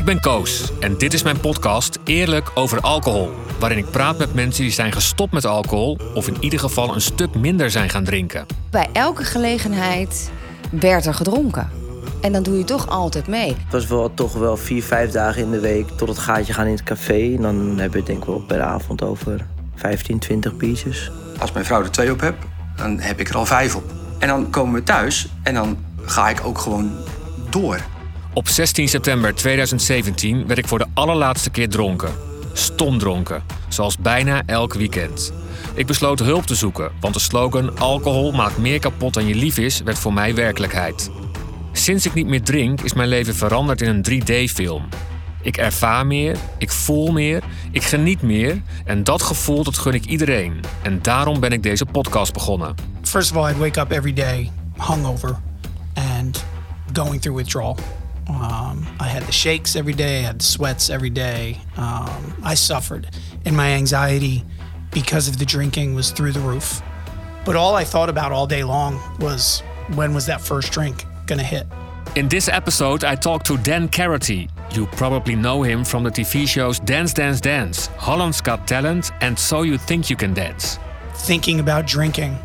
Ik ben Koos en dit is mijn podcast Eerlijk over alcohol. Waarin ik praat met mensen die zijn gestopt met alcohol of in ieder geval een stuk minder zijn gaan drinken. Bij elke gelegenheid werd er gedronken. En dan doe je toch altijd mee. Het was wel toch wel vier, vijf dagen in de week tot het gaatje gaan in het café. En dan hebben we het denk ik wel per avond over 15, 20 biertjes. Als mijn vrouw er twee op heb, dan heb ik er al vijf op. En dan komen we thuis en dan ga ik ook gewoon door. Op 16 september 2017 werd ik voor de allerlaatste keer dronken. Stomdronken, zoals bijna elk weekend. Ik besloot hulp te zoeken, want de slogan alcohol maakt meer kapot dan je lief is werd voor mij werkelijkheid. Sinds ik niet meer drink is mijn leven veranderd in een 3D-film. Ik ervaar meer, ik voel meer, ik geniet meer en dat gevoel dat gun ik iedereen. En daarom ben ik deze podcast begonnen. First of all, I'd wake up every day hungover and going through withdrawal. Um, I had the shakes every day, I had sweats every day. Um, I suffered, and my anxiety because of the drinking was through the roof. But all I thought about all day long was when was that first drink gonna hit? In this episode, I talked to Dan Karaty. You probably know him from the TV shows Dance Dance Dance, Holland's Got Talent, and So You Think You Can Dance. Thinking about drinking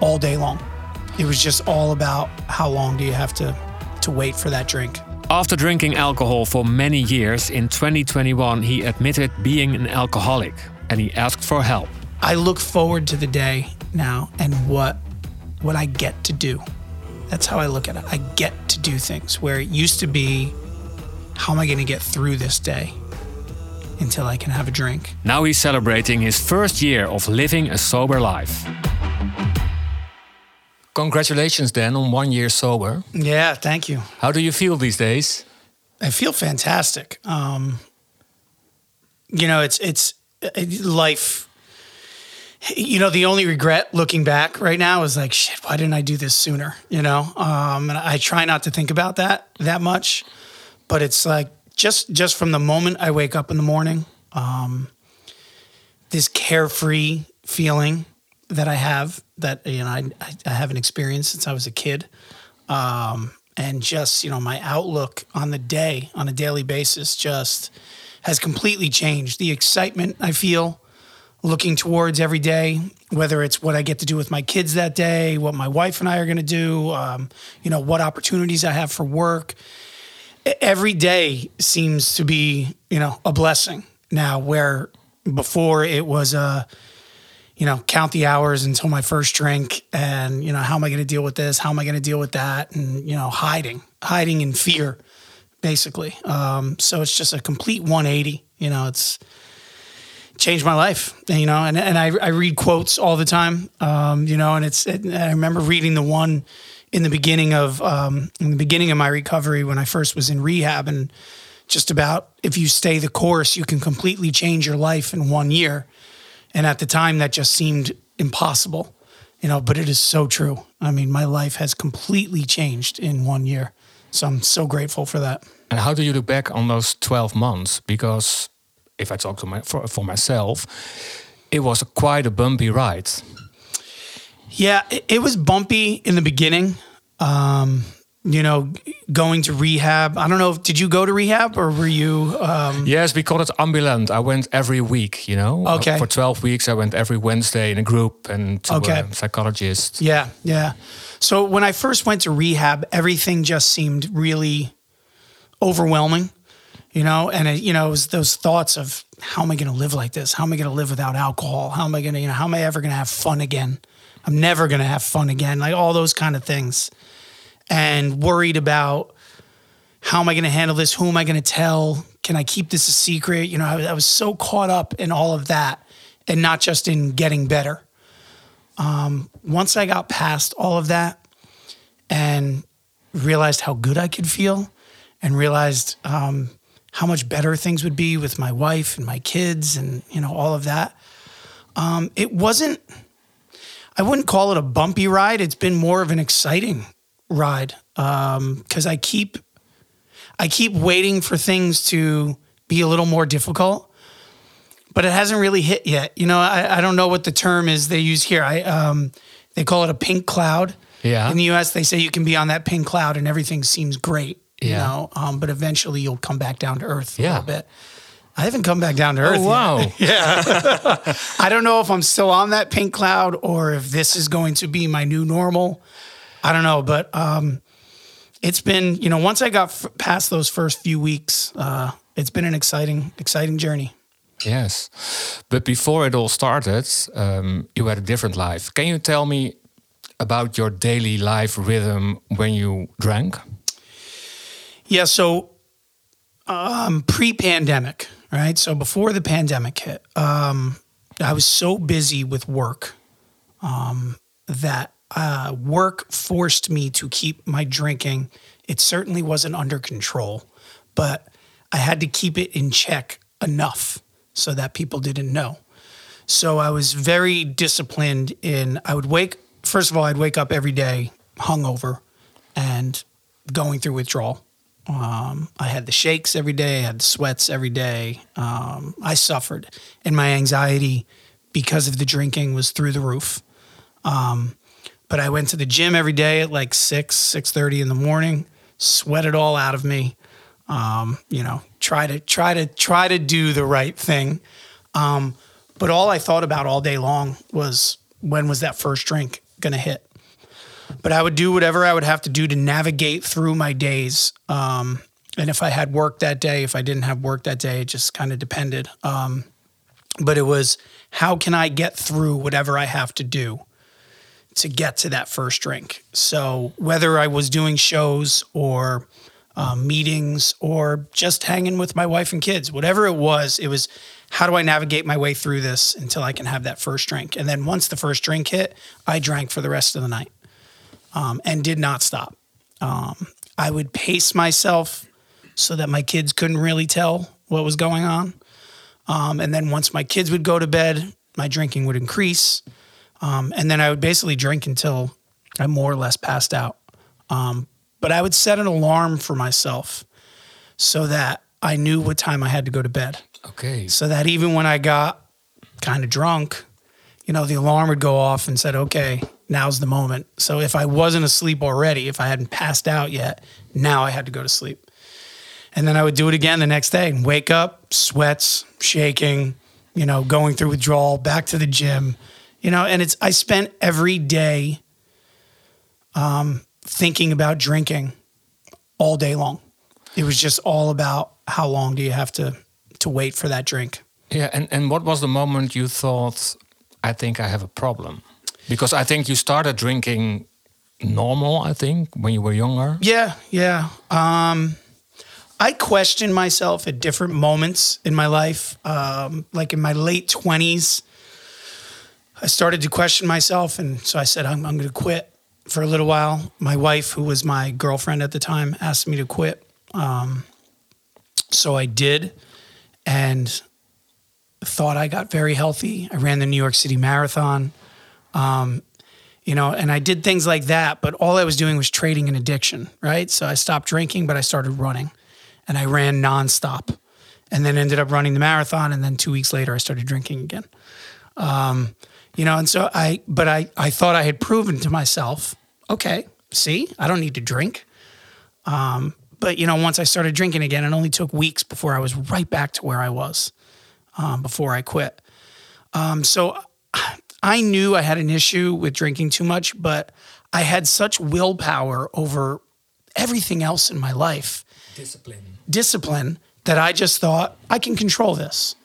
all day long. It was just all about how long do you have to to wait for that drink. After drinking alcohol for many years, in 2021 he admitted being an alcoholic and he asked for help. I look forward to the day now and what what I get to do. That's how I look at it. I get to do things where it used to be how am I going to get through this day until I can have a drink? Now he's celebrating his first year of living a sober life. Congratulations, Dan, on one year sober. Yeah, thank you. How do you feel these days? I feel fantastic. Um, you know, it's it's life. You know, the only regret looking back right now is like, shit, why didn't I do this sooner? You know, um, and I try not to think about that that much, but it's like just just from the moment I wake up in the morning, um, this carefree feeling that I have that you know I, I haven't experienced since I was a kid, um, and just you know my outlook on the day on a daily basis just has completely changed. The excitement I feel looking towards every day, whether it's what I get to do with my kids that day, what my wife and I are going to do, um, you know what opportunities I have for work. Every day seems to be you know a blessing now, where before it was a you know, count the hours until my first drink and, you know, how am I going to deal with this? How am I going to deal with that? And, you know, hiding, hiding in fear, basically. Um, so it's just a complete 180. You know, it's changed my life, you know, and, and I, I read quotes all the time, um, you know, and it's, it, I remember reading the one in the beginning of, um, in the beginning of my recovery when I first was in rehab and just about if you stay the course, you can completely change your life in one year and at the time, that just seemed impossible, you know, but it is so true. I mean, my life has completely changed in one year. So I'm so grateful for that. And how do you look back on those 12 months? Because if I talk to my, for, for myself, it was a, quite a bumpy ride. Yeah, it, it was bumpy in the beginning. Um, you know, going to rehab. I don't know. Did you go to rehab or were you? Um... Yes, we call it ambulant. I went every week. You know, okay. Uh, for twelve weeks, I went every Wednesday in a group and to okay. a psychologist. Yeah, yeah. So when I first went to rehab, everything just seemed really overwhelming. You know, and it, you know, it was those thoughts of how am I going to live like this? How am I going to live without alcohol? How am I going to, you know, how am I ever going to have fun again? I'm never going to have fun again. Like all those kind of things and worried about how am I going to handle this? Who am I going to tell? Can I keep this a secret? You know, I, I, was so caught up in all of that and not just in getting better. Um, once I got past all of that and realized how good I could feel and realized um, how much better things would be with my wife and my kids and, you know, all of that, um, it wasn't, I wouldn't call it a bumpy ride. It's been more of an exciting ride because um, I keep I keep waiting for things to be a little more difficult, but it hasn't really hit yet. You know, I, I don't know what the term is they use here. I um, they call it a pink cloud. Yeah. In the U.S., they say you can be on that pink cloud and everything seems great. Yeah. You know, um, but eventually you'll come back down to earth a Yeah. little bit. I haven't come back down to earth. Oh, yet. wow. I don't know if I'm still on that pink cloud or if this is going to be my new normal. I don't know, but um, it's been you know once I got f- past those first few weeks, uh, it's been an exciting, exciting journey. yes. But before it all started, um, you had a different life. Can you tell me about your daily life rhythm when you drank? Yeah, so um, pre-pandemic, right? So before the pandemic hit, um, I was so busy with work um, that uh, work forced me to keep my drinking. It certainly wasn't under control, but I had to keep it in check enough so that people didn't know. So I was very disciplined in I would wake first of all I'd wake up every day hungover and going through withdrawal. Um, I had the shakes every day, I had the sweats every day. Um, I suffered and my anxiety because of the drinking was through the roof. Um, but I went to the gym every day at like six, six thirty in the morning, sweat it all out of me. Um, you know, try to try to try to do the right thing. Um, but all I thought about all day long was when was that first drink gonna hit? But I would do whatever I would have to do to navigate through my days. Um, and if I had work that day, if I didn't have work that day, it just kind of depended. Um, but it was how can I get through whatever I have to do to get to that first drink? So whether I was doing shows or um, meetings or just hanging with my wife and kids, whatever it was, it was how do I navigate my way through this until I can have that first drink? And then once the first drink hit, I drank for the rest of the night um, and did not stop. Um, I would pace myself so that my kids couldn't really tell what was going on. Um, and then once my kids would go to bed, my drinking would increase. Um, and then I would basically drink until I more or less passed out. Um, but I would set an alarm for myself so that I knew what time I had to go to bed. Okay. So that even when I got kind of drunk, you know, the alarm would go off and said, okay, now's the moment. So if I wasn't asleep already, if I hadn't passed out yet, now I had to go to sleep. And then I would do it again the next day and wake up, sweats, shaking, you know, going through withdrawal, back to the gym, you know, and it's, I spent every day um, thinking about drinking all day long. It was just all about how long do you have to, to wait for that drink. Yeah, and, and what was the moment you thought, I think I have a problem? Because I think you started drinking normal, I think, when you were younger. Yeah, yeah. Um, I questioned myself at different moments in my life. Um, like in my late 20s, I started to question myself. And so I said, I'm, I'm going to quit for a little while. My wife, who was my girlfriend at the time, asked me to quit. Um, so I did and thought I got very healthy. I ran the New York City Marathon. Um, you know, and I did things like that, but all I was doing was trading an addiction, right? So I stopped drinking, but I started running and I ran nonstop and then ended up running the marathon. And then two weeks later, I started drinking again. Um, you know, and so I, but I, I thought I had proven to myself, okay, see, I don't need to drink. Um, but you know, once I started drinking again, it only took weeks before I was right back to where I was um, before I quit. Um, so I knew I had an issue with drinking too much, but I had such willpower over everything else in my life, Discipline. discipline, that I just thought I can control this.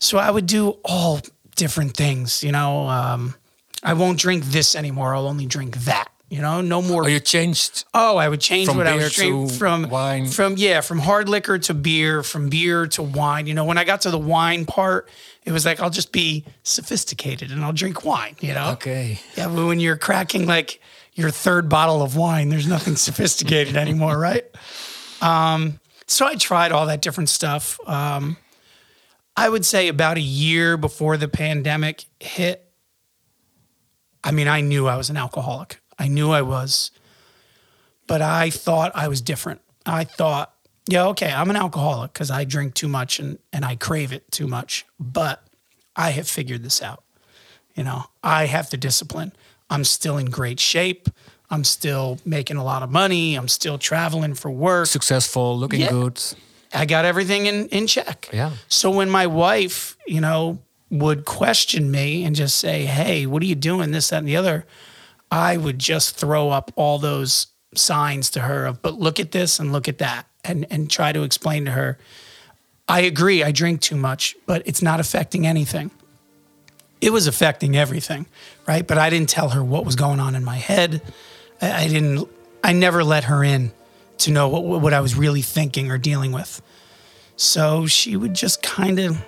So I would do all different things, you know. Um, I won't drink this anymore. I'll only drink that. You know, no more. Oh, you changed. Oh, I would change what I was drinking from wine? From yeah, from hard liquor to beer, from beer to wine. You know, when I got to the wine part, it was like I'll just be sophisticated and I'll drink wine. You know, Okay. yeah. But when you're cracking like your third bottle of wine, there's nothing sophisticated anymore, right? Um, so I tried all that different stuff. Um, I would say about a year before the pandemic hit. I mean, I knew I was an alcoholic. I knew I was, but I thought I was different. I thought, yeah, okay, I'm an alcoholic because I drink too much and, and I crave it too much, but I have figured this out. You know, I have the discipline. I'm still in great shape. I'm still making a lot of money. I'm still traveling for work. Successful, looking Yeah. good. I got everything in, in check. Yeah. So when my wife, you know, would question me and just say, Hey, what are you doing? This, that, and the other, I would just throw up all those signs to her of, but look at this and look at that and, and try to explain to her, I agree, I drink too much, but it's not affecting anything. It was affecting everything, right? But I didn't tell her what was going on in my head. I, I didn't, I never let her in to know what, what I was really thinking or dealing with. So she would just kind of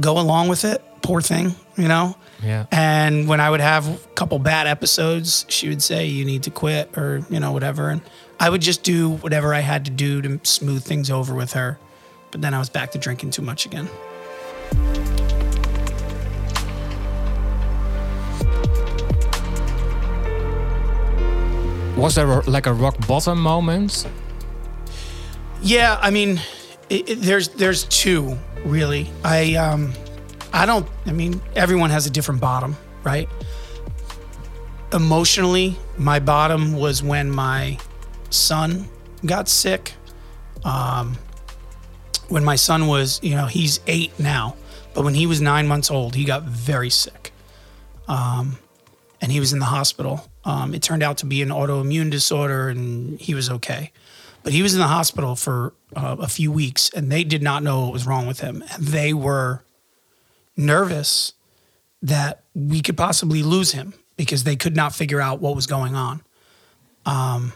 go along with it. Poor thing, you know? Yeah. And when I would have a couple bad episodes, she would say, You need to quit or, you know, whatever. And I would just do whatever I had to do to smooth things over with her. But then I was back to drinking too much again. Was there like a rock bottom moment? Yeah, I mean, it, it, there's there's two really. I um, I don't. I mean, everyone has a different bottom, right? Emotionally, my bottom was when my son got sick. Um, when my son was, you know, he's eight now, but when he was nine months old, he got very sick, um, and he was in the hospital. Um, it turned out to be an autoimmune disorder, and he was okay. But he was in the hospital for uh, a few weeks and they did not know what was wrong with him. And they were nervous that we could possibly lose him because they could not figure out what was going on. Um,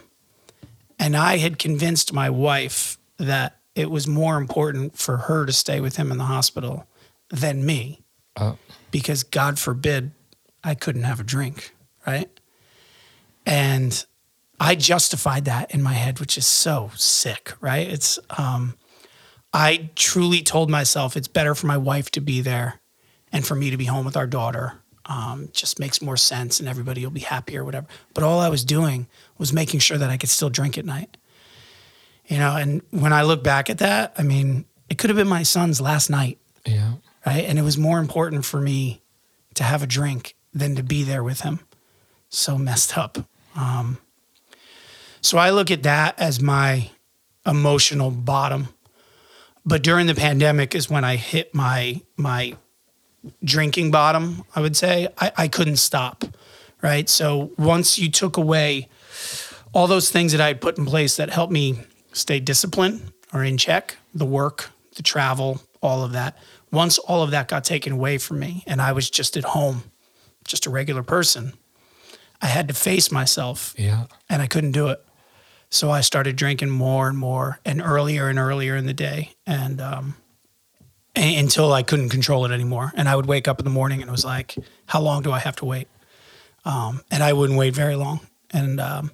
and i had convinced my wife that it was more important for her to stay with him in the hospital than me. Oh. because god forbid i couldn't have a drink right and I justified that in my head, which is so sick, right? It's um I truly told myself it's better for my wife to be there and for me to be home with our daughter. Um, just makes more sense and everybody will be happy or whatever. But all I was doing was making sure that I could still drink at night. You know, and when I look back at that, I mean, it could have been my son's last night Yeah. right? And it was more important for me to have a drink than to be there with him. So messed up. Um, so I look at that as my emotional bottom. But during the pandemic is when I hit my my drinking bottom. I would say I, I couldn't stop, right? So once you took away all those things that I had put in place that helped me stay disciplined or in check, the work, the travel, all of that. Once all of that got taken away from me and I was just at home, just a regular person, I had to face myself Yeah. and I couldn't do it. So I started drinking more and more and earlier and earlier in the day and um a- until I couldn't control it anymore. And I would wake up in the morning and it was like, how long do I have to wait? Um, and I wouldn't wait very long. And um,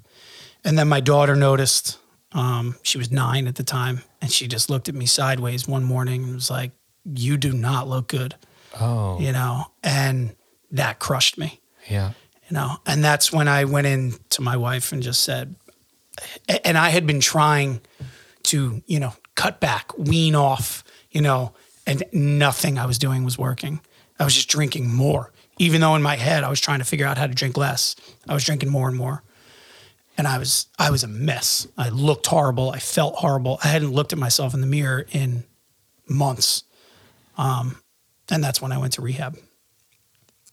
and then my daughter noticed. Um, she was nine at the time, and she just looked at me sideways one morning and was like, "You do not look good," Oh. you know. And that crushed me Yeah. You know? And that's when i went in to my wife and just said and i had been trying to you know cut back wean off you know and nothing i was doing was working. I was just drinking more. Even though in my head i was trying to figure out how to drink less i was drinking more and more. And i was i was a mess. I looked horrible. I felt horrible. I hadn't looked at myself in the mirror in months. Um, and that's when i went to rehab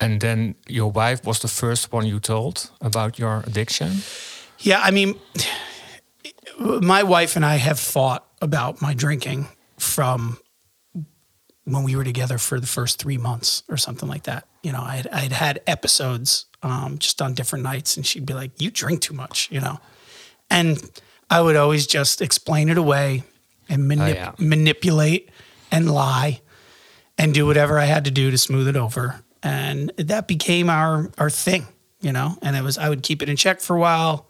And then your wife was the first one you told about your addiction. Yeah, I mean, my wife and I have fought about my drinking from when we were together for the first three months or something like that. You know, I had, I had episodes um, just on different nights, and she'd be like, "You drink too much," you know, and I would always just explain it away and manip- yeah. manipulate and lie and do whatever I had to do to smooth it over. And that became our our thing, you know. And it was I would keep it in check for a while.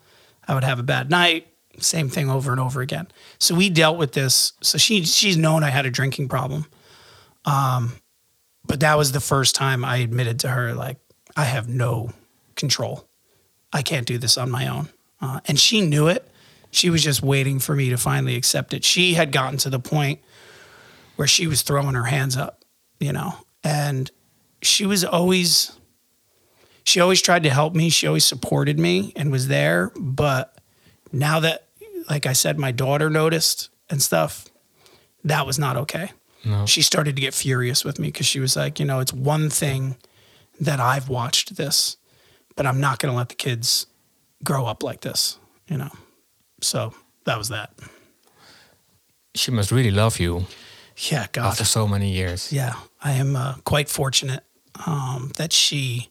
I would have a bad night, same thing over and over again. So we dealt with this. So she she's known I had a drinking problem. Um, but that was the first time I admitted to her like I have no control. I can't do this on my own. Uh, and she knew it. She was just waiting for me to finally accept it. She had gotten to the point where she was throwing her hands up, you know, and she was always she always tried to help me. She always supported me and was there. But now that, like I said, my daughter noticed and stuff, that was not okay. No. She started to get furious with me because she was like, you know, it's one thing that I've watched this, but I'm not going to let the kids grow up like this, you know? So that was that. She must really love you Yeah, God. after so many years. Yeah, I am uh, quite fortunate um, that she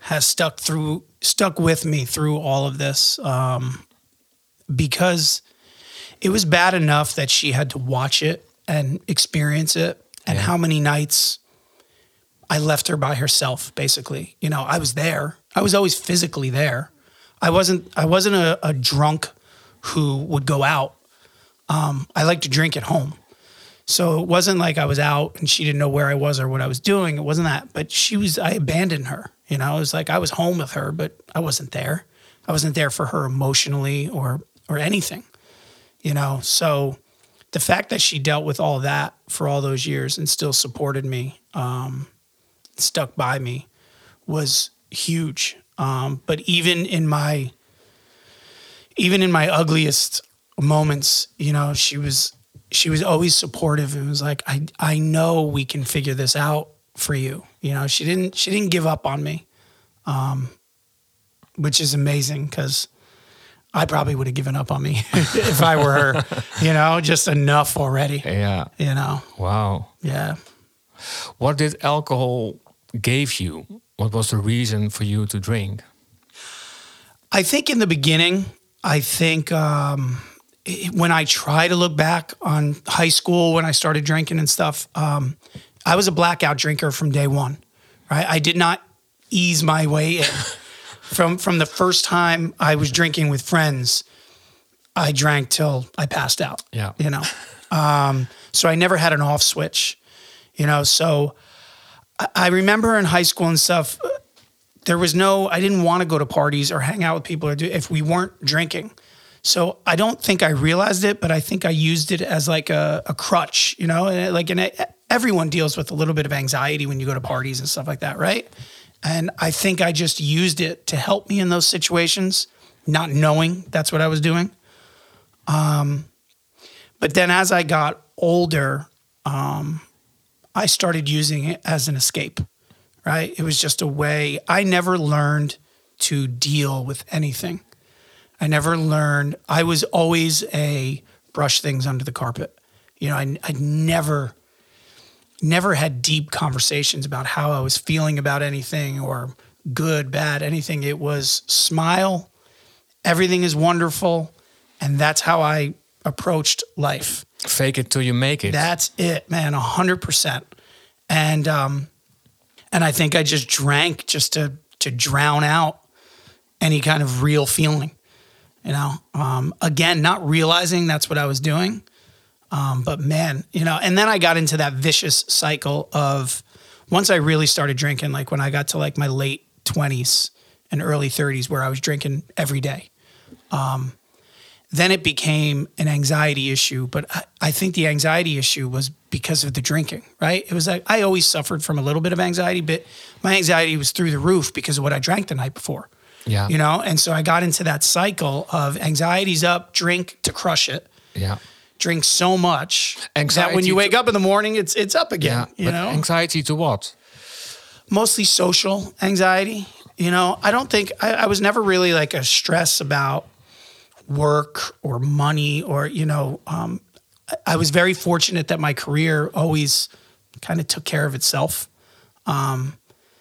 has stuck through, stuck with me through all of this, um, because it was bad enough that she had to watch it and experience it, and Yeah. how many nights I left her by herself. Basically, you know, I was there. I was always physically there. I wasn't. I wasn't a, a drunk who would go out. Um, I like to drink at home. So it wasn't like I was out and she didn't know where I was or what I was doing. It wasn't that. But she was, I abandoned her. You know, it was like I was home with her, but I wasn't there. I wasn't there for her emotionally or or anything. You know, so the fact that she dealt with all that for all those years and still supported me, um, stuck by me, was huge. Um, but even in my even in my ugliest moments, you know, she was she was always supportive and was like, I I know we can figure this out for you. You know, she didn't she didn't give up on me. Um which is amazing because I probably would have given up on me if I were her, you know, just enough already. Yeah. You know. Wow. Yeah. What did alcohol gave you? What was the reason for you to drink? I think in the beginning, I think um, when I try to look back on high school when I started drinking and stuff, um, I was a blackout drinker from day one. Right, I did not ease my way in from from the first time I was drinking with friends. I drank till I passed out. Yeah. you know, um, so I never had an off switch. You know, so I, I remember in high school and stuff there was no i didn't want to go to parties or hang out with people or do if we weren't drinking so i don't think i realized it but i think i used it as like a, a crutch you know and like and it, everyone deals with a little bit of anxiety when you go to parties and stuff like that right and i think i just used it to help me in those situations not knowing that's what i was doing um, but then as i got older um, i started using it as an escape right? It was just a way. I never learned to deal with anything. I never learned. I was always a brush things under the carpet. You know, I, I never, never had deep conversations about how I was feeling about anything or good, bad, anything. It was smile, everything is wonderful. And that's how I approached life. Fake it till you make it. That's it, man, a hundred percent. And um, and I think I just drank just to to drown out any kind of real feeling. You know, um, again, not realizing that's what I was doing. Um, but man, you know, and then I got into that vicious cycle of once I really started drinking, like when I got to like my late twenties and early thirties, where I was drinking every day then it became an anxiety issue. But I, I think the anxiety issue was because of the drinking, right? It was like I always suffered from a little bit of anxiety, but my anxiety was through the roof because of what I drank the night before. Yeah. You know, and so I got into that cycle of anxiety's up, drink to crush it, yeah. drink so much that when Anxiety you to- wake up in the morning, it's it's up again. Yeah. You but know, anxiety to what? mostly social anxiety. You know, I don't think I, I was never really like a stress about work or money or you know. Um, I, I was very fortunate that my career always kind of took care of itself. Um,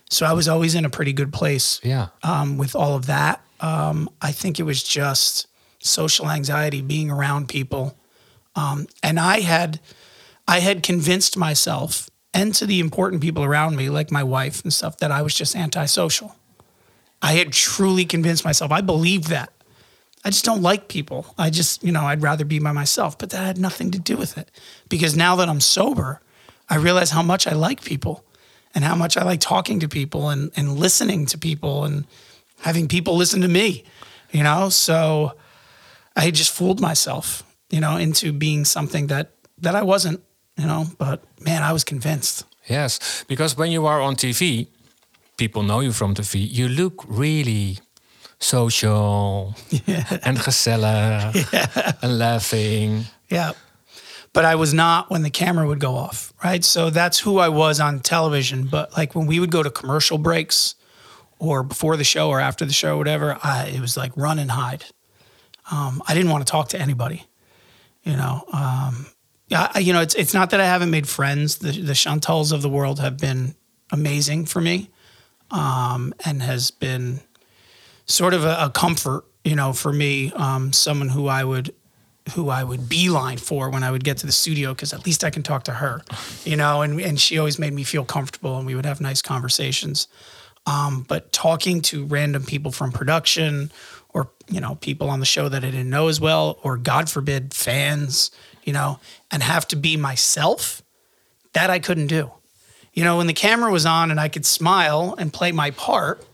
so I was always in a pretty good place Yeah. um, with all of that. Um, I think it was just social anxiety, being around people, um, and I had, I had convinced myself and to the important people around me, like my wife and stuff, that I was just antisocial. I had truly convinced myself. I believed that. I just don't like people. I just, you know, I'd rather be by myself. But that had nothing to do with it. Because now that I'm sober, I realize how much I like people and how much I like talking to people and, and listening to people and having people listen to me, you know? So I just fooled myself, you know, into being something that, that I wasn't, you know, but man, I was convinced. Yes, because when you are on TV, people know you from TV, you look really social and gezellig and laughing. Yeah. But I was not when the camera would go off, right? So that's who I was on television. But like when we would go to commercial breaks or before the show or after the show, whatever, I, it was like run and hide. Um, I didn't want to talk to anybody, you know. Um, I, you know, it's it's not that I haven't made friends. The the Chantals of the world have been amazing for me, um, and has been sort of a, a comfort, you know, for me. Um, someone who I would who I would beeline for when I would get to the studio because at least I can talk to her, you know, and and she always made me feel comfortable and we would have nice conversations. Um, but talking to random people from production or you know people on the show that I didn't know as well, or God forbid fans, you know, and have to be myself, that I couldn't do. You know, when the camera was on and I could smile and play my part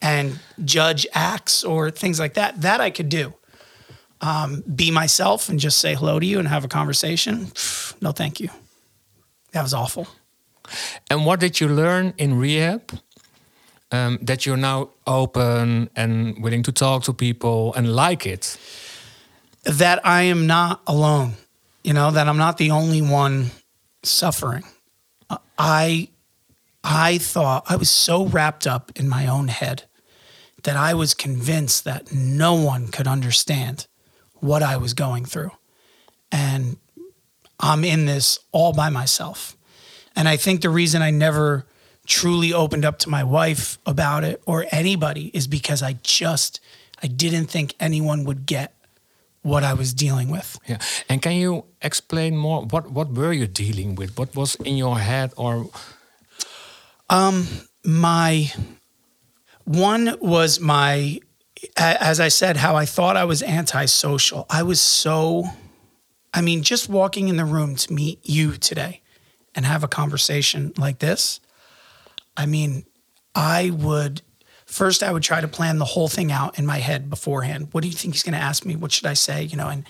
and judge acts or things like that, that I could do. Um, be myself and just say hello to you and have a conversation. No, thank you. That was awful. And what did you learn in rehab? Um, that you're now open and willing to talk to people and like it. That I am not alone. You know that I'm not the only one suffering. I I thought I was so wrapped up in my own head that I was convinced that no one could understand what I was going through. And I'm in this all by myself. And I think the reason I never truly opened up to my wife about it or anybody is because I just I didn't think anyone would get what I was dealing with. Yeah. And can you explain more what what were you dealing with? What was in your head or um my one was my as I said how I thought I was antisocial. I was so I mean just walking in the room to meet you today and have a conversation like this. I mean, I would first I would try to plan the whole thing out in my head beforehand. What do you think he's going to ask me? What should I say? You know, and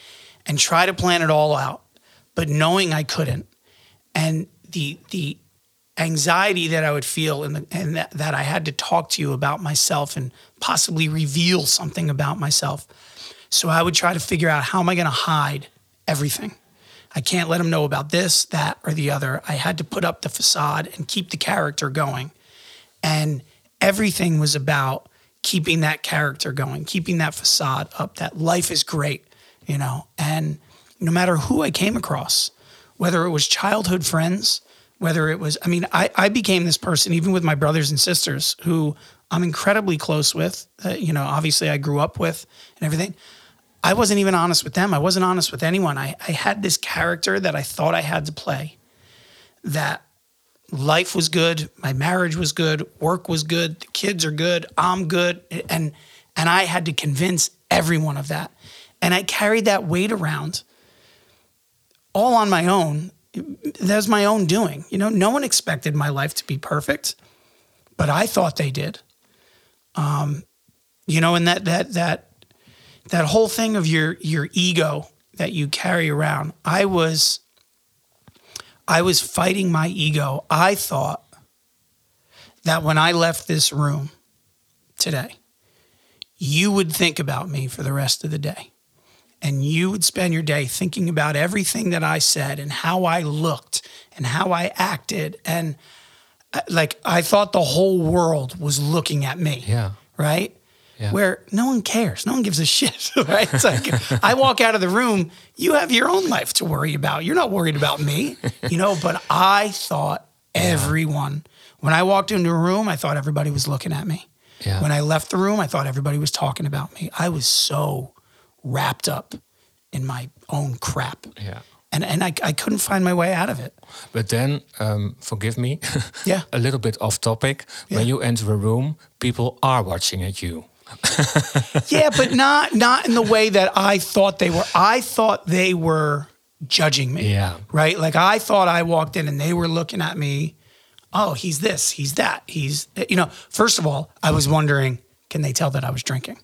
and try to plan it all out, but knowing I couldn't, and the the anxiety that I would feel and the, and that, that I had to talk to you about myself and possibly reveal something about myself. So I would try to figure out how am I going to hide everything. I can't let them know about this, that, or the other. I had to put up the facade and keep the character going. And everything was about keeping that character going, keeping that facade up, that life is great, you know. And no matter who I came across, whether it was childhood friends, whether it was, I mean, I, I became this person, even with my brothers and sisters, who I'm incredibly close with, uh, you know, obviously I grew up with and everything. I wasn't even honest with them. I wasn't honest with anyone. I, I had this character that I thought I had to play that life was good, my marriage was good, work was good, the kids are good, I'm good. And and I had to convince everyone of that. And I carried that weight around all on my own. That was my own doing. You know, no one expected my life to be perfect, but I thought they did. Um, you know, and that that that that whole thing of your your ego that you carry around. I was I was fighting my ego. I thought that when I left this room today, you would think about me for the rest of the day. And you would spend your day thinking about everything that I said and how I looked and how I acted. And uh, like, I thought the whole world was looking at me. Yeah. Right. Yeah. Where no one cares, no one gives a shit, right? It's like I walk out of the room, you have your own life to worry about. You're not worried about me, you know. But I thought everyone, when I walked into a room, I thought everybody was looking at me. Yeah. When I left the room, I thought everybody was talking about me. I was so wrapped up in my own crap. Yeah. And, and I, I couldn't find my way out of it. But then, um, forgive me, Yeah. a little bit off topic. Yeah. When you enter a room, people are watching at you. yeah, but not not in the way that I thought they were. I thought they were judging me. Yeah. Right? Like I thought I walked in and they were looking at me, oh, he's this, he's that. He's you know, first of all, I was wondering, can they tell that I was drinking?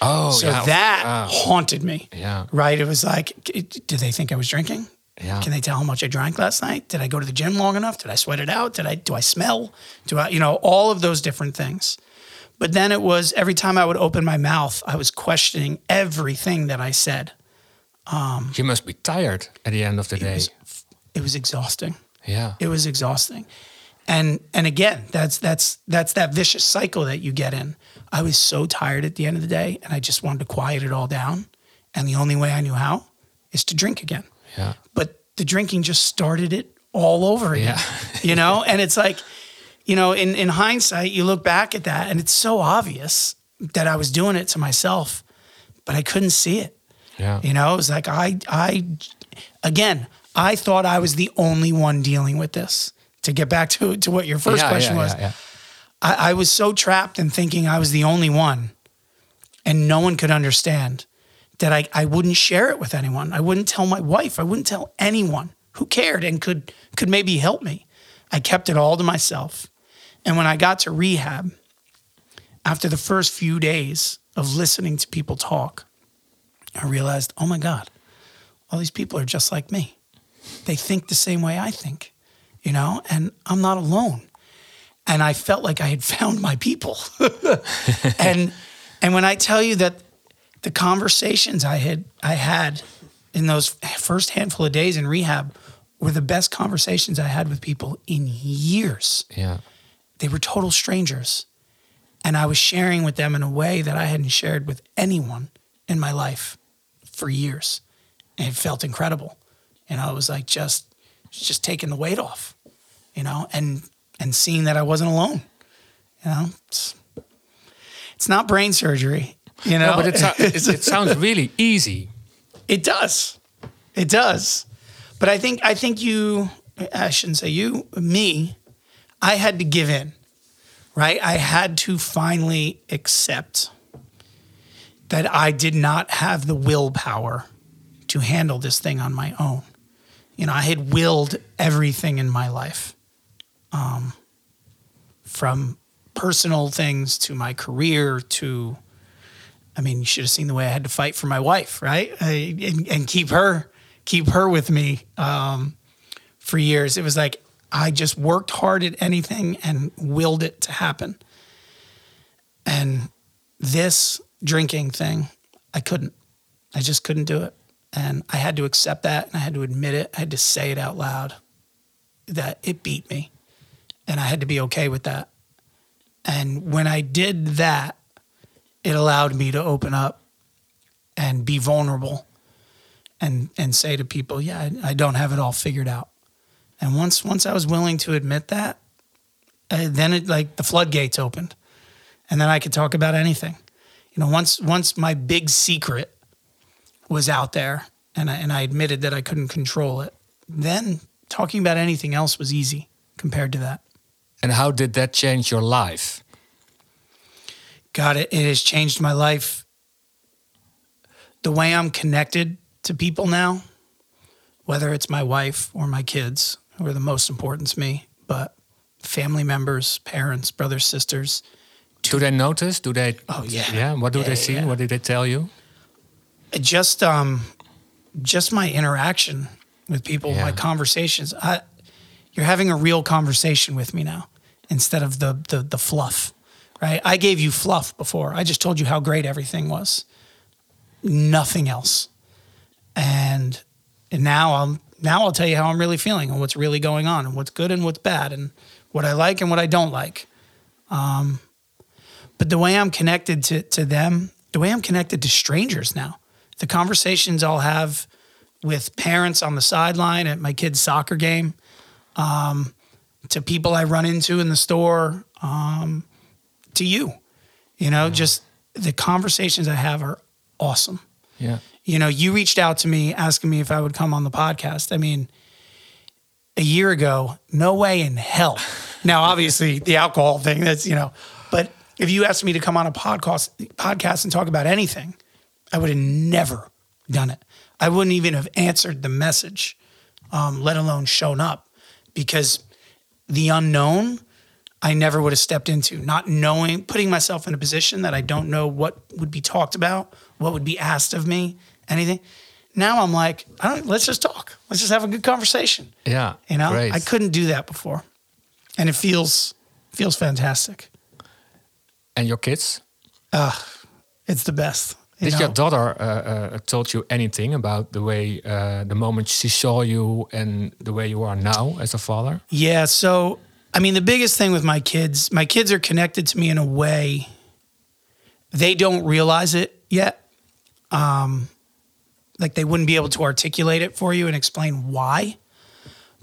Oh, So yeah. that haunted me. Yeah. Right? It was like, did they think I was drinking? Yeah. Can they tell how much I drank last night? Did I go to the gym long enough? Did I sweat it out? Did I do I smell? Do I you know all of those different things. But then it was every time I would open my mouth, I was questioning everything that I said. Um, you must be tired at the end of the day. was- It was exhausting. yeah. It was exhausting. And and again, that's that's that's that vicious cycle that you get in. I was so tired at the end of the day and I just wanted to quiet it all down. And the only way I knew how is to drink again. yeah. But the drinking just started it all over again. Yeah. you know? And it's like, you know, in, in hindsight, you look back at that and it's so obvious that I was doing it to myself, but I couldn't see it. Yeah. You know, it was like I I again, I thought I was the only one dealing with this. To get back to to what your first Yeah, question yeah, was. I, I was so trapped in thinking I was the only one and no one could understand that I, I wouldn't share it with anyone. I wouldn't tell my wife. I wouldn't tell anyone who cared and could could maybe help me. I kept it all to myself. And when I got to rehab, after the first few days of listening to people talk, I realized, oh my God, all these people are just like me. They think the same way I think, you know, and I'm not alone. And I felt like I had found my people. and and when I tell you that the conversations I had I had in those first handful of days in rehab were the best conversations I had with people in years. Yeah. They were total strangers. And I was sharing with them in a way that I hadn't shared with anyone in my life for years. And it felt incredible. Know, it was like just just taking the weight off, you know, and and seeing that I wasn't alone. You know, it's, it's not brain surgery, you know. No, but it, sou- it, it sounds really easy. It does. It does. But I think I think you I shouldn't say you, me, I had to give in. Right? I had to finally accept that I did not have the willpower to handle this thing on my own. You know, I had willed everything in my life. Um from personal things to my career to I mean, you should have seen the way I had to fight for my wife, right? I, and, and keep her, keep her with me um, for years. It was like I just worked hard at anything and willed it to happen. And this drinking thing, I couldn't. I just couldn't do it. And I had to accept that and I had to admit it. I had to say it out loud that it beat me. And I had to be okay with that. And when I did that, it allowed me to open up and be vulnerable and and say to people, yeah, I, I don't have it all figured out. And once once I was willing to admit that, uh, then it like the floodgates opened, and then I could talk about anything. You know, once once my big secret was out there, and I, and I admitted that I couldn't control it, then talking about anything else was easy compared to that. And how did that change your life? God, it, it has changed my life. The way I'm connected to people now, whether it's my wife or my kids, who are the most important to me, but family members, parents, brothers, sisters. Do they notice? Do they? Oh, yeah. Yeah. What do Yeah, they see? yeah. What did they tell you? Just um just my interaction with people, my conversations. I, you're having a real conversation with me now instead of the, the the fluff, right? I gave you fluff before. I just told you how great everything was. Nothing else. And and now I'm now I'll tell you how I'm really feeling and what's really going on and what's good and what's bad and what I like and what I don't like. Um, but the way I'm connected to to them, the way I'm connected to strangers now, the conversations I'll have with parents on the sideline at my kid's soccer game, um, to people I run into in the store, um, to you, you know, just the conversations I have are awesome. Yeah. You know, you reached out to me asking me if I would come on the podcast. I mean, a year ago, no way in hell. Now, obviously, the alcohol thing, that's, you know, but if you asked me to come on a podcast podcast and talk about anything, I would have never done it. I wouldn't even have answered the message, um, let alone shown up, because the unknown I never would have stepped into, not knowing, putting myself in a position that I don't know what would be talked about, what would be asked of me, anything. Now I'm like, I don't, let's just talk. let's just have a good conversation. Yeah. You know, great. I couldn't do that before, and it feels feels fantastic. And your kids? It's the best. You Did know? your daughter uh, uh, told you anything about the way, uh, the moment she saw you and the way you are now as a father? Yeah. So, I mean, the biggest thing with my kids, my kids are connected to me in a way they don't realize it yet. Um, like they wouldn't be able to articulate it for you and explain why,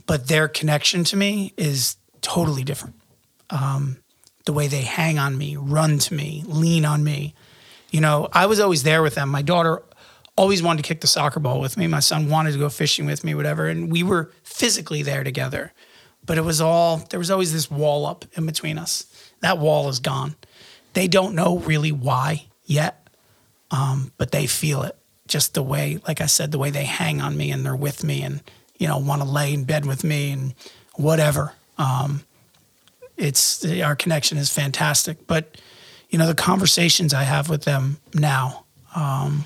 but their connection to me is totally different. Um, the way they hang on me, run to me, lean on me. You know, I was always there with them. My daughter always wanted to kick the soccer ball with me. My son wanted to go fishing with me, whatever. And we were physically there together. But it was all, there was always this wall up in between us. That wall is gone. They don't know really why yet, um, but they feel it. Just the way, like I said, the way they hang on me and they're with me and, you know, want to lay in bed with me and whatever. Um, it's our connection is fantastic. But you know, the conversations I have with them now um,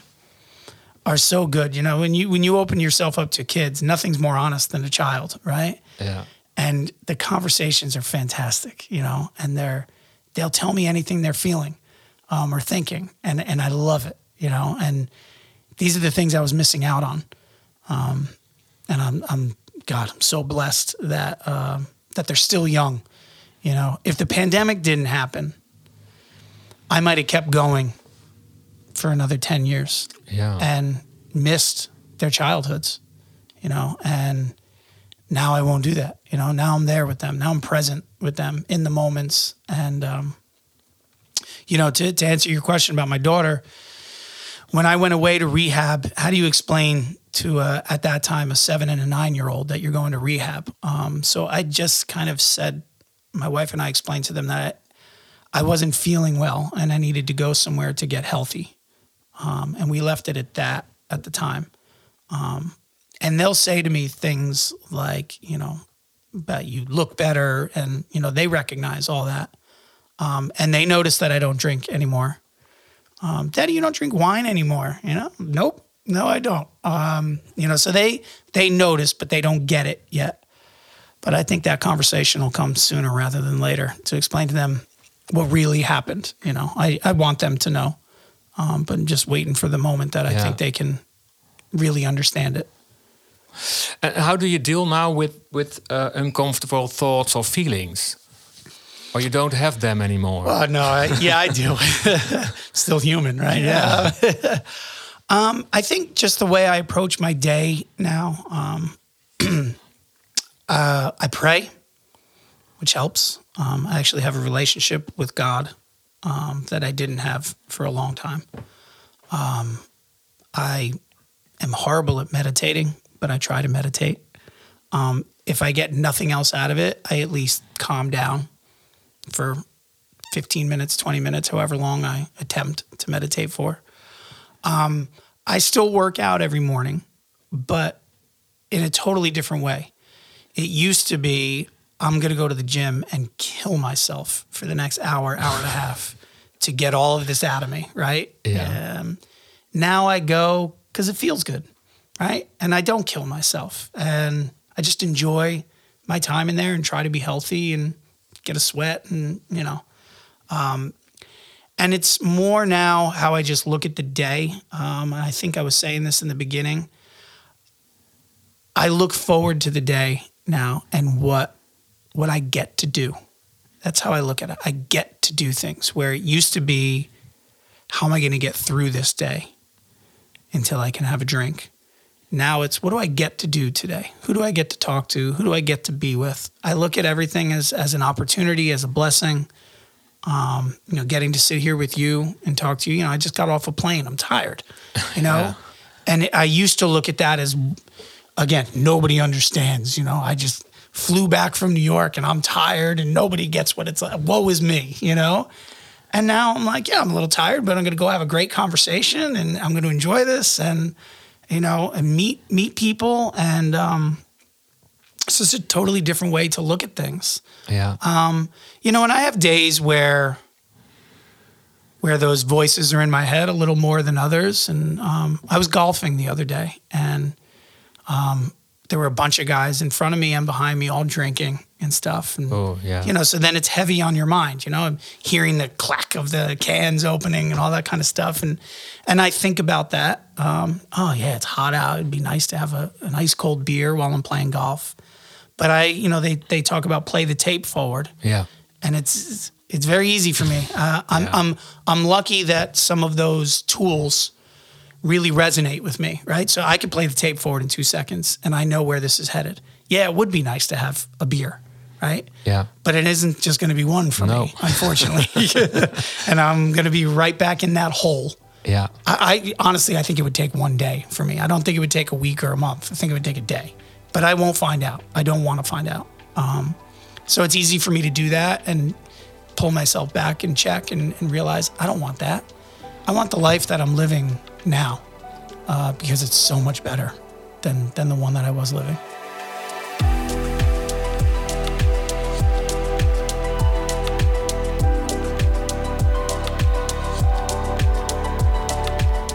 are so good. You know, when you when you open yourself up to kids, nothing's more honest than a child, right? Yeah. And the conversations are fantastic. You know, and they're they'll tell me anything they're feeling um, or thinking, and and I love it. You know, and these are the things I was missing out on. Um, and I'm I'm God, I'm so blessed that um, that they're still young. You know, if the pandemic didn't happen, I might have kept going for another 10 years Yeah. and missed their childhoods, you know, and now I won't do that. You know, now I'm there with them. Now I'm present with them in the moments. And, um, you know, to, to answer your question about my daughter, when I went away to rehab, how do you explain to uh, at that time a seven and a nine year old that you're going to rehab? Um, so I just kind of said, my wife and I explained to them that I wasn't feeling well and I needed to go somewhere to get healthy. Um, and we left it at that at the time. Um, and they'll say to me things like, you know, but you look better. And, you know, they recognize all that. Um, and they notice that I don't drink anymore. Um, Daddy, you don't drink wine anymore. You know, nope, no, I don't. Um, you know, so they they notice, but they don't get it yet. But I think that conversation will come sooner rather than later to explain to them what really happened. You know, I, I want them to know, um, but I'm just waiting for the moment that I Yeah. think they can really understand it. And how do you deal now with with uh, uncomfortable thoughts or feelings, or you don't have them anymore? Oh no, I, yeah, I do. Still human, right? Yeah. um, I think just the way I approach my day now, um, uh, I pray, which helps. Um, I actually have a relationship with God um, that I didn't have for a long time. Um, I am horrible at meditating, but I try to meditate. Um, if I get nothing else out of it, I at least calm down for 15 minutes, 20 minutes, however long I attempt to meditate for. Um, I still work out every morning, but in a totally different way. It used to be I'm going to go to the gym and kill myself for the next hour, hour and a half to get all of this out of me, right? Yeah. Um, now I go because it feels good, right? And I don't kill myself. And I just enjoy my time in there and try to be healthy and get a sweat and, you know. Um, and it's more now how I just look at the day. Um, I think I was saying this in the beginning. I look forward to the day now and what what I get to do. That's how I look at it. I get to do things where it used to be, how am I going to get through this day until I can have a drink? Now it's what do I get to do today? Who do I get to talk to? Who do I get to be with? I look at everything as as an opportunity, as a blessing. Um, you know, getting to sit here with you and talk to you. You know, I just got off a plane. I'm tired. You know, and I used to look at that as, again, nobody understands. You know, I just flew back from New York and I'm tired and nobody gets what it's like. Woe is me. You know. And now I'm like, yeah, I'm a little tired, but I'm going to go have a great conversation and I'm going to enjoy this and, you know, and meet meet people. And um, it's just a totally different way to look at things. yeah. Um, you know, and I have days where where those voices are in my head a little more than others. And um, I was golfing the other day, and um, there were a bunch of guys in front of me and behind me all drinking and stuff. And, Oh, yeah. You know, so then it's heavy on your mind, you know, I'm hearing the clack of the cans opening and all that kind of stuff. And, and I think about that. Um, oh yeah, it's hot out. It'd be nice to have a, an ice cold beer while I'm playing golf. But I, you know, they, they talk about play the tape forward Yeah. and it's it's very easy for me. Uh, I'm I'm I'm lucky that some of those tools really resonate with me, right? So I could play the tape forward in two seconds, and I know where this is headed. Yeah, it would be nice to have a beer, right? Yeah. But it isn't just going to be one for No. me, unfortunately, and I'm going to be right back in that hole. Yeah. I, I honestly, I think it would take one day for me. I don't think it would take a week or a month. I think it would take a day, but I won't find out. I don't want to find out. Um, so it's easy for me to do that and pull myself back and check and, and realize I don't want that. I want the life that I'm living now uh, because it's so much better than than the one that I was living.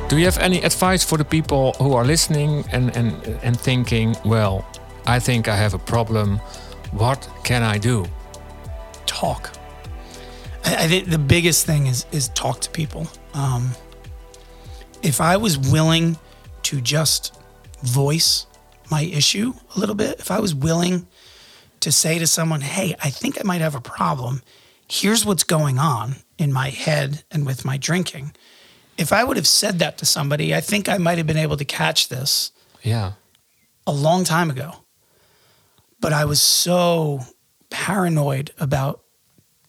Do you have any advice for the people who are listening and, and, and thinking, well, I think I have a problem. What can I do? talk. I, I think the biggest thing is is talk to people. Um, if I was willing to just voice my issue a little bit, if I was willing to say to someone, "Hey, I think I might have a problem. Here's what's going on in my head and with my drinking." If I would have said that to somebody, I think I might have been able to catch this Yeah. a long time ago. But I was so paranoid about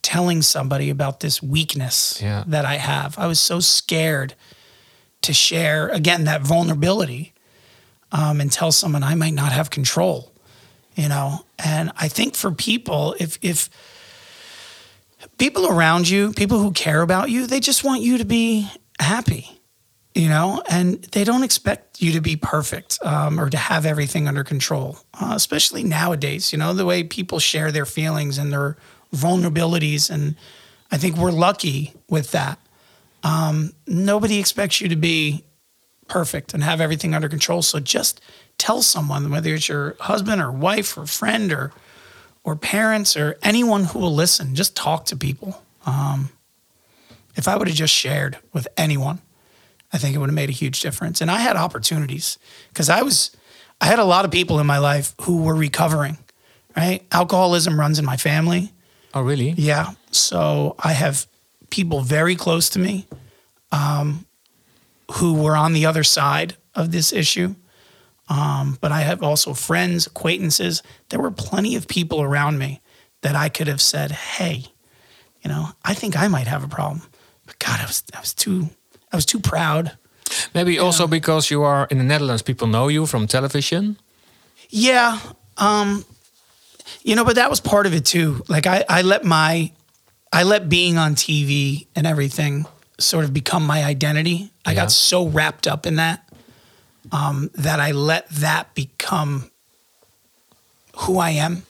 telling somebody about this weakness Yeah. that I have. I was so scared to share, again, that vulnerability um, and tell someone I might not have control, you know? And I think for people, if, if, People around you, people who care about you, they just want you to be happy you know, and they don't expect you to be perfect um, or to have everything under control, uh, especially nowadays, you know, the way people share their feelings and their vulnerabilities. And I think we're lucky with that. Um, nobody expects you to be perfect and have everything under control. So just tell someone, whether it's your husband or wife or friend or, or parents or anyone who will listen, just talk to people. Um, if I would have just shared with anyone, I think it would have made a huge difference. And I had opportunities because I was, I had a lot of people in my life who were recovering, right? Alcoholism runs in my family. Oh, really? Yeah. So I have people very close to me um, who were on the other side of this issue. Um, but I have also friends, acquaintances. There were plenty of people around me that I could have said, hey, you know, I think I might have a problem. But God, I was, I was too, I was too proud. Maybe also because you are in the Netherlands, people know you from television. Yeah. Um, you know, but that was part of it too. Like I, I let my, I let being on TV and everything sort of become my identity. I Yeah. got so wrapped up in that um, that I let that become who I am,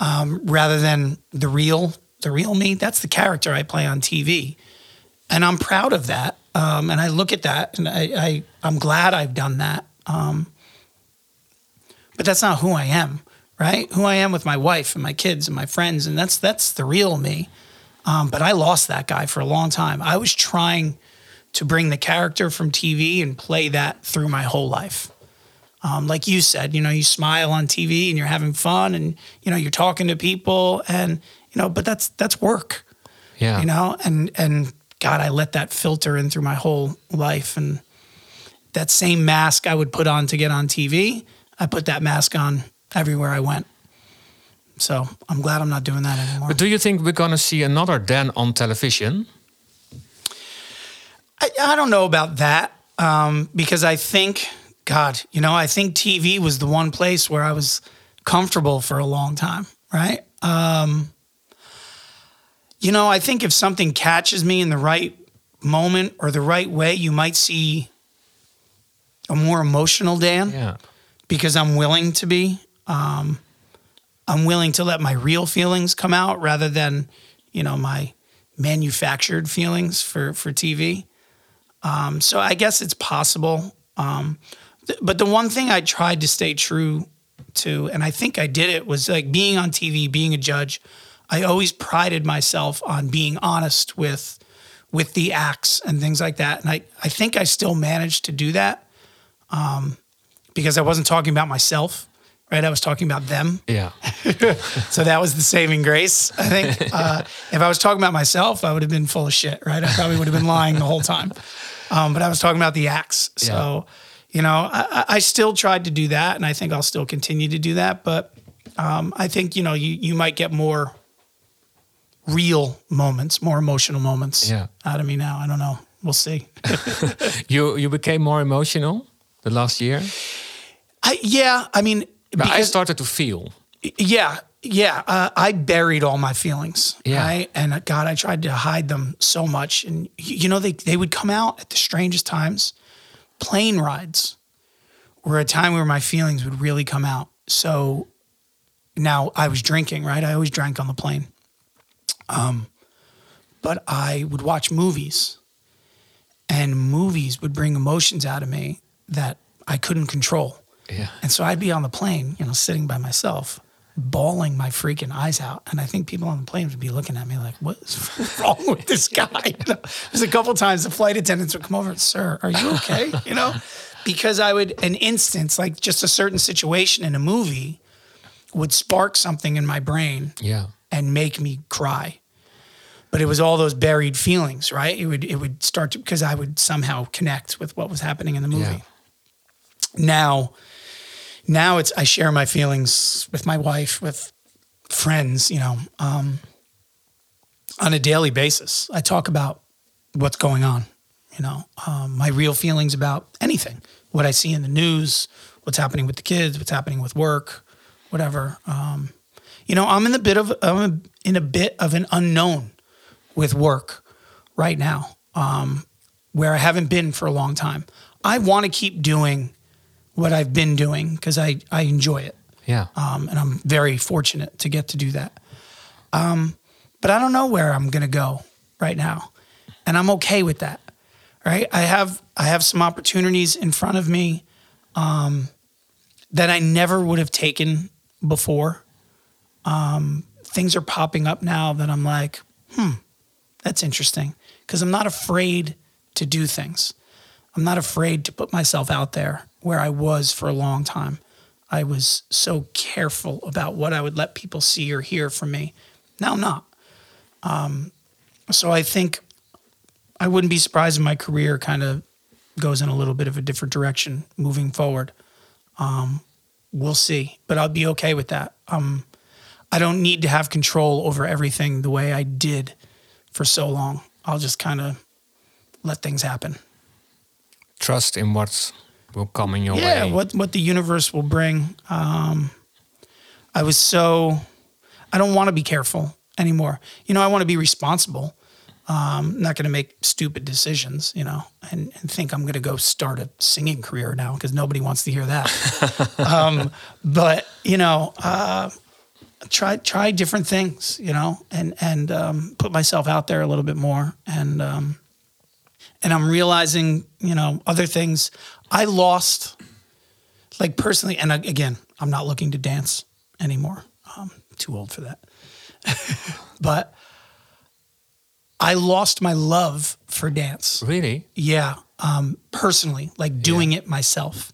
um, rather than the real, the real me. That's the character I play on TV, and I'm proud of that. Um, and I look at that, and I, I, I'm glad I've done that. Um, but that's not who I am, right? Who I am with my wife and my kids and my friends, and that's that's the real me. Um, but I lost that guy for a long time. I was trying to bring the character from TV and play that through my whole life. Um, like you said, you know, you smile on TV and you're having fun, and you know, you're talking to people, and you know, but that's that's work Yeah. you know and and god i let that filter in through my whole life and that same mask i would put on to get on tv i put that mask on everywhere i went so i'm glad i'm not doing that anymore But do you think we're gonna see another Dan on television? I, I don't know about that um, because i think god you know i think tv was the one place where i was comfortable for a long time right um, you know i think if something catches me in the right moment or the right way you might see a more emotional dan Yeah. because I'm willing to be. Um, I'm willing to let my real feelings come out rather than, you know, my manufactured feelings for for TV. Um, so I guess it's possible, um, th- but the one thing I tried to stay true to, and I think I did it, was like being on TV, being a judge. I always prided myself on being honest with with the acts and things like that, and I I think I still managed to do that um, because I wasn't talking about myself. Right, I was talking about them. Yeah. So that was the saving grace. I think uh, if I was talking about myself, I would have been full of shit, right? I probably would have been lying the whole time. Um, but I was talking about the acts. So, you know, I, I- I still tried to do that, and I think I'll still continue to do that. But um, I think you know, you you might get more real moments, more emotional moments Yeah. out of me now. I don't know. We'll see. You you became more emotional the last year. I, yeah, I mean, But I started to feel. Yeah, yeah. Uh, I buried all my feelings. Yeah. Right? And uh, God, I tried to hide them so much. And you know, they they would come out at the strangest times. Plane rides were a time where my feelings would really come out. So now I was drinking, right? I always drank on the plane. Um, but I would watch movies, and movies would bring emotions out of me that I couldn't control. Yeah. And so I'd be on the plane, you know, sitting by myself, bawling my freaking eyes out. And I think people on the plane would be looking at me like, what is wrong with this guy? You know, there's a couple times the flight attendants would come over and, sir, are you okay? You know, because I would, an instance, like just a certain situation in a movie would spark something in my brain Yeah. and make me cry. But it was all those buried feelings, right? It would it would start to because I would somehow connect with what was happening in the movie. Yeah. Now, now it's I share my feelings with my wife, with friends, you know, um, on a daily basis. I talk about what's going on, you know, um, my real feelings about anything, what I see in the news, what's happening with the kids, what's happening with work, whatever. Um, you know, I'm in a bit of I'm in a bit of an unknown with work right now, um, where I haven't been for a long time. I want to keep doing what I've been doing because I I enjoy it, Yeah. um, and I'm very fortunate to get to do that. Um, but I don't know where I'm gonna go right now, and I'm okay with that. Right? I have I have some opportunities in front of me um, that I never would have taken before. Um, things are popping up now that I'm like, hmm, that's interesting because I'm not afraid to do things. I'm not afraid to put myself out there where I was for a long time. I was so careful about what I would let people see or hear from me. Now I'm not. Um, so I think I wouldn't be surprised if my career kind of goes in a little bit of a different direction moving forward. Um, we'll see, but I'll be okay with that. Um, I don't need to have control over everything the way I did for so long. I'll just kind of let things happen. Trust in what's will come in your yeah, way. what what the universe will bring. Um, I was so I don't want to be careful anymore. You know, I want to be responsible. Um, not going to make stupid decisions, you know, and, and think I'm going to go start a singing career now because nobody wants to hear that. um, but you know, uh, try try different things, you know, and and um, put myself out there a little bit more, and um, and I'm realizing, you know, other things. I lost, like personally, and again, I'm not looking to dance anymore. I'm too old for that. but I lost my love for dance. really? Yeah, um, personally, like doing it myself.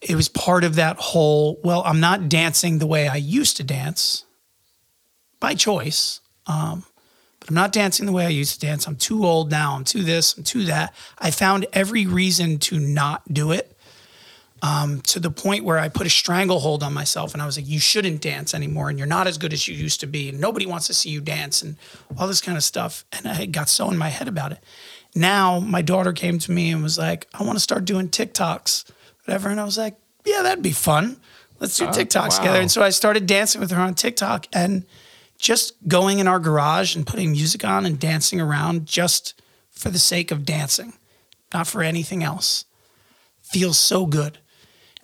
It was part of that whole. Well, I'm not dancing the way I used to dance by choice, um, I'm not dancing the way I used to dance. I'm too old now. I'm too this. I'm too that. I found every reason to not do it. Um, to the point where I put a stranglehold on myself and I was like, you shouldn't dance anymore and you're not as good as you used to be and nobody wants to see you dance and all this kind of stuff. And I got so in my head about it. Now my daughter came to me and was like, I want to start doing TikToks, whatever. And I was like, yeah, that'd be fun. Let's do TikToks together. wow. And so I started dancing with her on TikTok and just going in our garage and putting music on and dancing around just for the sake of dancing, not for anything else. Feels so good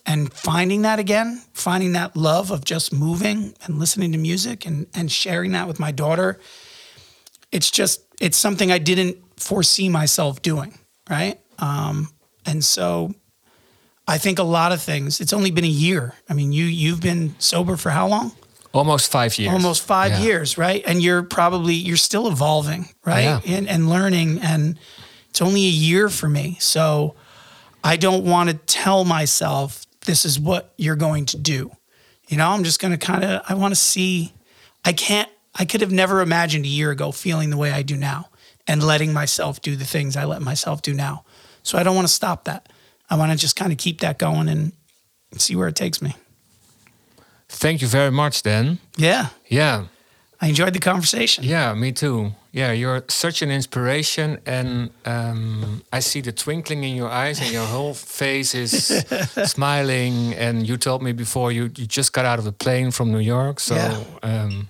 and finding that again, finding that love of just moving and listening to music and, and sharing that with my daughter, it's just, it's something I didn't foresee myself doing. Right. Um, and so I think a lot of things. It's only been a year. I mean, you you've been sober for how long? Almost five years. Almost five Yeah. years, right? And you're probably you're still evolving, right? Yeah. And and learning and it's only a year for me. So I don't want to tell myself this is what you're going to do. You know, I'm just going to kind of I want to see I can't I could have never imagined a year ago feeling the way I do now and letting myself do the things I let myself do now. So I don't want to stop that. I want to just kind of keep that going and see where it takes me. Thank you very much, Dan. Yeah. Yeah. I enjoyed the conversation. Yeah, me too. Yeah, you're such an inspiration, and um, I see the twinkling in your eyes, and your whole face is smiling. And you told me before you, you just got out of the plane from New York, so Yeah. um,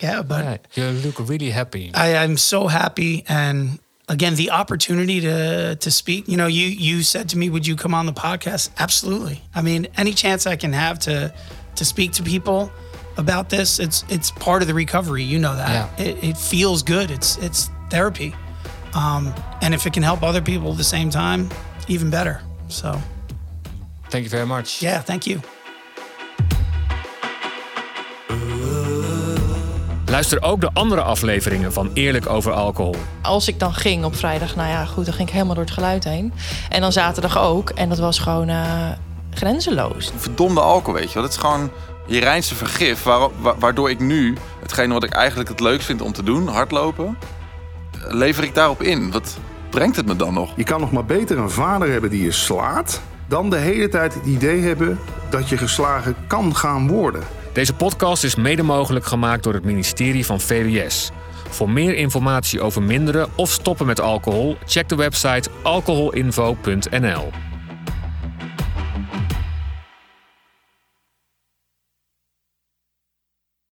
Yeah, but yeah, you look really happy. I, I'm so happy and again the opportunity to to speak. You know, you you said to me, "Would you come on the podcast?" Absolutely. I mean, any chance I can have to to speak to people about this, it's it's part of the recovery. You know that. Yeah. It, it feels good. It's it's therapy, um, and if it can help other people at the same time, even better. So Thank you very much. yeah, thank you. Luister ook de andere afleveringen van Eerlijk over alcohol. Als ik dan ging op vrijdag, nou ja, goed, dan ging ik helemaal door het geluid heen. En dan zaterdag ook. En dat was gewoon eh, grenzeloos. verdomde alcohol, weet je wel. Dat is gewoon je reinste vergif, waar- wa- waardoor ik nu hetgene wat ik eigenlijk het leukst vind om te doen, hardlopen, lever ik daarop in. Wat brengt het me dan nog? Je kan nog maar beter een vader hebben die je slaat... dan de hele tijd het idee hebben dat je geslagen kan gaan worden. Deze podcast is mede mogelijk gemaakt door het ministerie van VWS. Voor meer informatie over minderen of stoppen met alcohol, check de website alcoholinfo.nl.